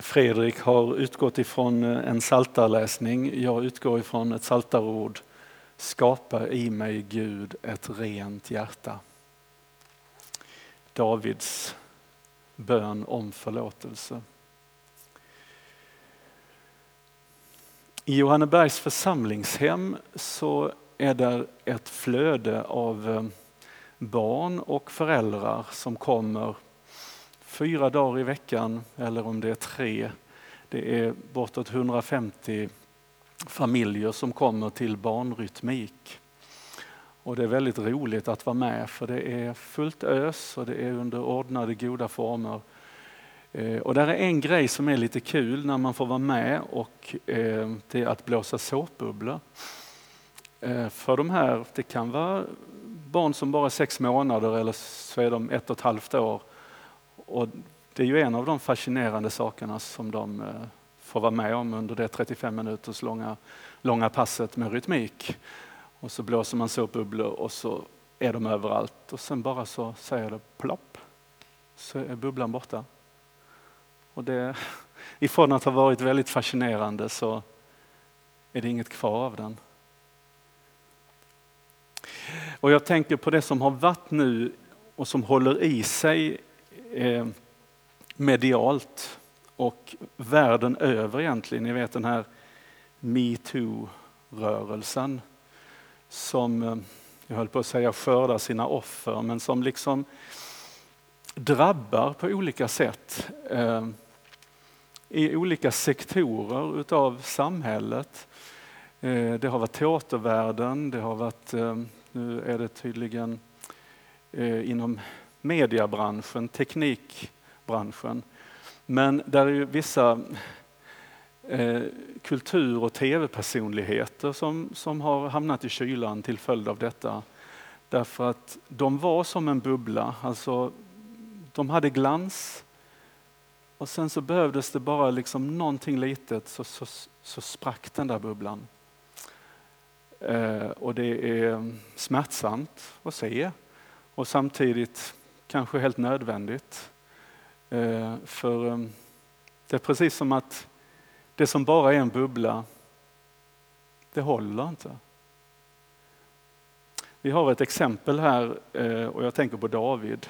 Fredrik har utgått ifrån eh, en saltarläsning. Jag utgår ifrån ett saltarord. Skapa i mig Gud ett rent hjärta. Davids bön om förlåtelse. I Johannebergs församlingshem så är det ett flöde av eh, barn och föräldrar som kommer fyra dagar i veckan eller om det är tre. Det är bortåt 150 familjer som kommer till barnrytmik. Och det är väldigt roligt att vara med för det är fullt ös och det är under ordnade goda former. Eh, och där är en grej som är lite kul när man får vara med och eh, det är att blåsa såpbubblor. Eh, för de här, det kan vara barn som bara är sex månader eller så är de ett och ett halvt år. Och det är ju en av de fascinerande sakerna som de eh, får vara med om under det 35 minuters långa, långa passet med rytmik. Och så blåser man såpbubblor och så är de överallt och sen bara så säger det plopp så är bubblan borta. Och det, ifrån att ha varit väldigt fascinerande så är det inget kvar av den. Och jag tänker på det som har varit nu och som håller i sig eh, medialt och världen över egentligen. Ni vet den här metoo-rörelsen som, eh, jag höll på att säga skördar sina offer, men som liksom drabbar på olika sätt eh, i olika sektorer utav samhället. Eh, det har varit teatervärlden, det har varit, eh, nu är det tydligen eh, inom mediebranschen, teknikbranschen. Men där är ju vissa eh, kultur och tv-personligheter som, som har hamnat i kylan till följd av detta. Därför att de var som en bubbla, alltså de hade glans och sen så behövdes det bara liksom någonting litet så, så, så sprack den där bubblan. Eh, och det är smärtsamt att se och samtidigt kanske helt nödvändigt. Eh, för ehm, det är precis som att det som bara är en bubbla, det håller inte. Vi har ett exempel här eh, och jag tänker på David.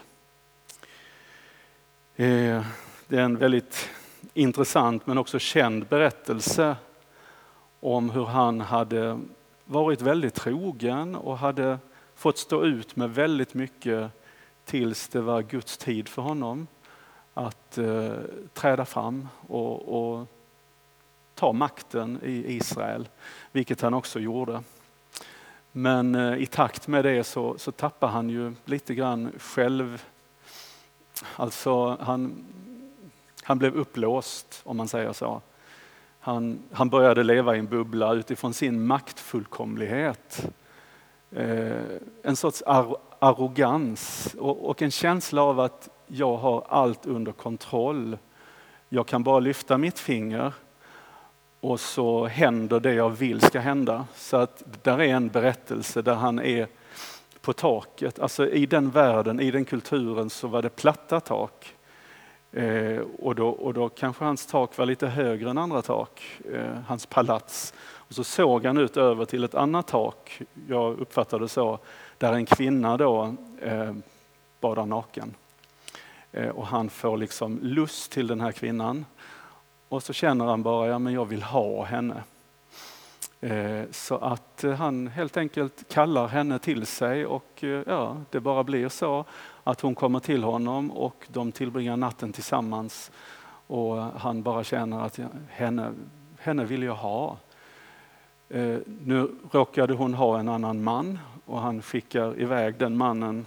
Eh, det är en väldigt intressant men också känd berättelse om hur han hade varit väldigt trogen och hade fått stå ut med väldigt mycket tills det var Guds tid för honom att eh, träda fram och, och, ta makten i Israel, vilket han också gjorde. Men eh, i takt med det så, så tappar han ju lite grann själv... Alltså han, han blev upplåst, om man säger så. Han, han började leva i en bubbla utifrån sin maktfullkomlighet. Eh, en sorts ar arrogans och, och en känsla av att jag har allt under kontroll. Jag kan bara lyfta mitt finger och så händer det jag vill ska hända. Så att där är en berättelse där han är på taket. Alltså i den världen, i den kulturen så var det platta tak. Eh, och, då, och då kanske hans tak var lite högre än andra tak, eh, hans palats. Och så såg han ut över till ett annat tak, jag uppfattade det så, där en kvinna då eh, badar naken. Eh, och han får liksom lust till den här kvinnan. Och så känner han bara, ja men jag vill ha henne. Eh, så att eh, han helt enkelt kallar henne till sig och eh, ja, det bara blir så att hon kommer till honom och de tillbringar natten tillsammans. Och han bara känner att henne, henne vill jag ha. Eh, nu råkade hon ha en annan man och han skickar iväg den mannen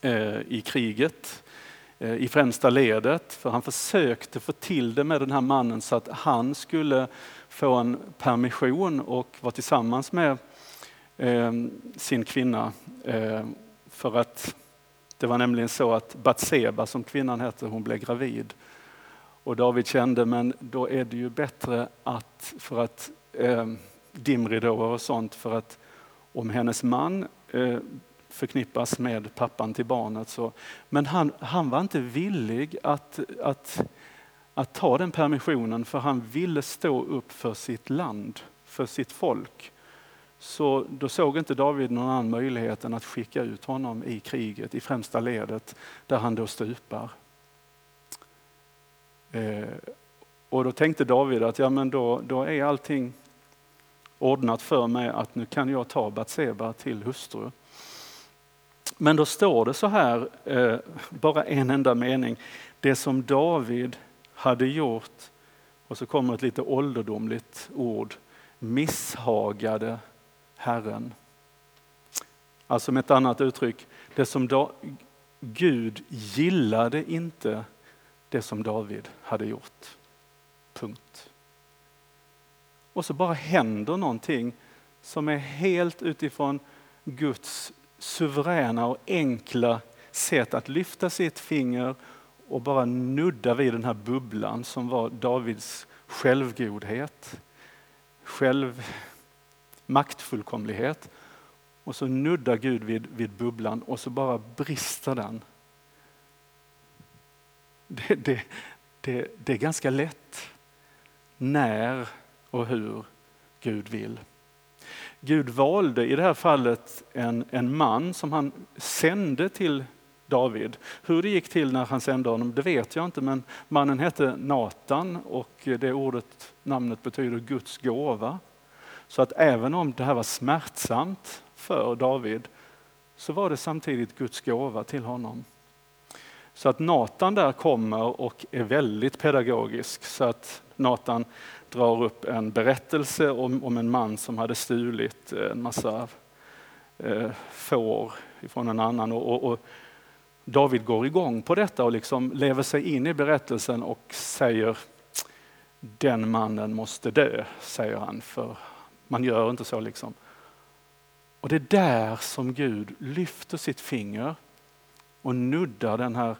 eh, i kriget Eh, i främsta ledet. För han försökte få till det med den här mannen så att han skulle få en permission och vara tillsammans med eh, sin kvinna. Eh, för att det var nämligen så att Batseba, som kvinnan hette, hon blev gravid. Och David kände, men då är det ju bättre att, för att eh, dimridåer och sånt, för att om hennes man eh, förknippas med pappan till barnet. Så. Men han, han var inte villig att, att, att ta den permissionen för han ville stå upp för sitt land, för sitt folk. Så då såg inte David någon annan möjlighet än att skicka ut honom i kriget, i främsta ledet, där han då stupar. Eh, och då tänkte David att ja, men då, då är allting ordnat för mig att nu kan jag ta Batseba till hustru. Men då står det så här, eh, bara en enda mening. Det som David hade gjort, och så kommer ett lite ålderdomligt ord, misshagade Herren. Alltså med ett annat uttryck, det som da, Gud gillade inte det som David hade gjort. Punkt. Och så bara händer någonting som är helt utifrån Guds suveräna och enkla sätt att lyfta sitt finger och bara nudda vid den här bubblan som var Davids självgodhet, själv maktfullkomlighet. Och så nuddar Gud vid, vid bubblan och så bara brister den. Det, det, det, det är ganska lätt när och hur Gud vill. Gud valde i det här fallet en, en man som han sände till David. Hur det gick till när han sände honom, det vet jag inte, men mannen hette Natan och det ordet, namnet betyder Guds gåva. Så att även om det här var smärtsamt för David så var det samtidigt Guds gåva till honom. Så att Natan där kommer och är väldigt pedagogisk. Så att Natan drar upp en berättelse om, om en man som hade stulit eh, en massa eh, får ifrån en annan. Och, och, och, David går igång på detta och liksom lever sig in i berättelsen och säger den mannen måste dö, säger han, för man gör inte så liksom. Och det är där som Gud lyfter sitt finger och nuddar den här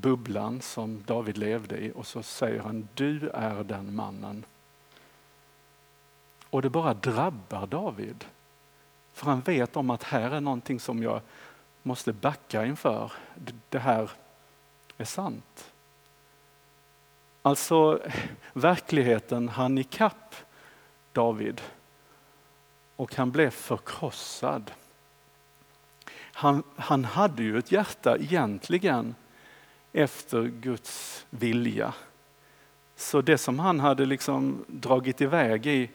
bubblan som David levde i och så säger han, du är den mannen. Och det bara drabbar David. För han vet om att här är någonting som jag måste backa inför. Det här är sant. Alltså verkligheten han ikapp David och han blev förkrossad. Han, han hade ju ett hjärta egentligen efter Guds vilja. Så det som han hade liksom dragit iväg i,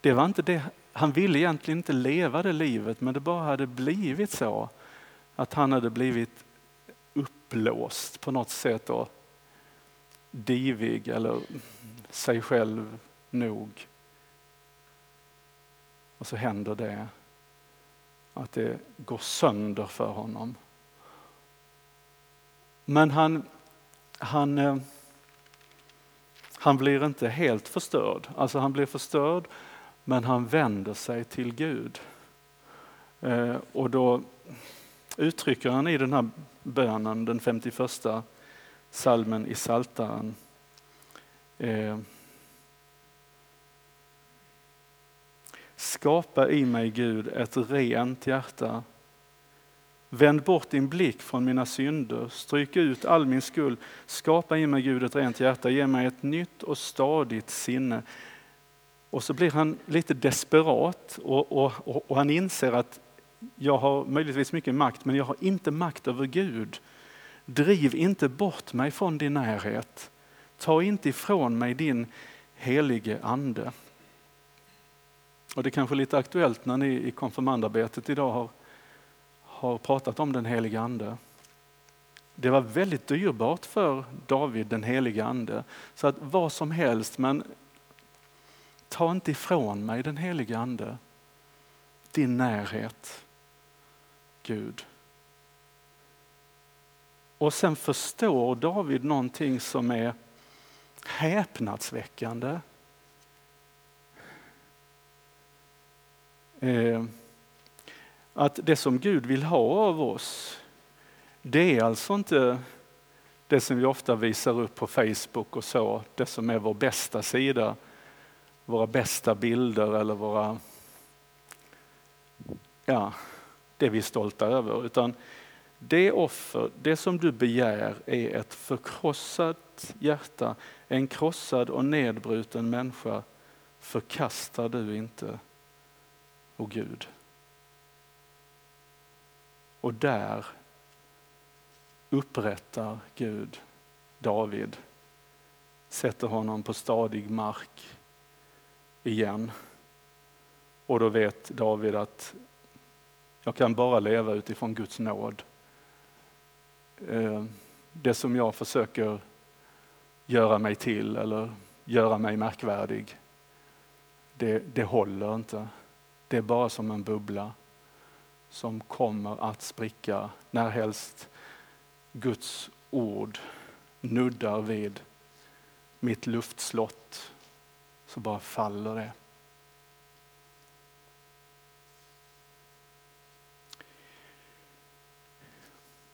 det var inte det, han ville egentligen inte leva det livet men det bara hade blivit så. Att han hade blivit upplåst på något sätt och divig eller sig själv nog. Och så händer det att det går sönder för honom. Men han, han, eh, han blir inte helt förstörd. Alltså han blir förstörd men han vänder sig till Gud. Eh, och då uttrycker han i den här bönen, den 51 salmen i Saltaren. Eh, Skapa i mig Gud ett rent hjärta Vänd bort din blick från mina synder, stryk ut all min skuld, skapa i mig Gud ett rent hjärta, ge mig ett nytt och stadigt sinne. Och så blir han lite desperat och, och, och, och han inser att jag har möjligtvis mycket makt men jag har inte makt över Gud. Driv inte bort mig från din närhet. Ta inte ifrån mig din helige ande. Och det är kanske är lite aktuellt när ni i konfirmandarbetet idag har har pratat om den helige ande. Det var väldigt dyrbart för David, den helige ande. Så att vad som helst, men ta inte ifrån mig den helige ande. Din närhet, Gud. Och sen förstår David någonting som är häpnadsväckande. Eh, att det som Gud vill ha av oss, det är alltså inte det som vi ofta visar upp på Facebook och så, det som är vår bästa sida, våra bästa bilder eller våra, ja, det vi är stolta över. Utan Det offer, det som du begär är ett förkrossat hjärta, en krossad och nedbruten människa förkastar du inte, o Gud. Och där upprättar Gud David, sätter honom på stadig mark igen. Och då vet David att jag kan bara leva utifrån Guds nåd. Eh, det som jag försöker göra mig till eller göra mig märkvärdig, det, det håller inte. Det är bara som en bubbla som kommer att spricka närhelst Guds ord nuddar vid mitt luftslott så bara faller det.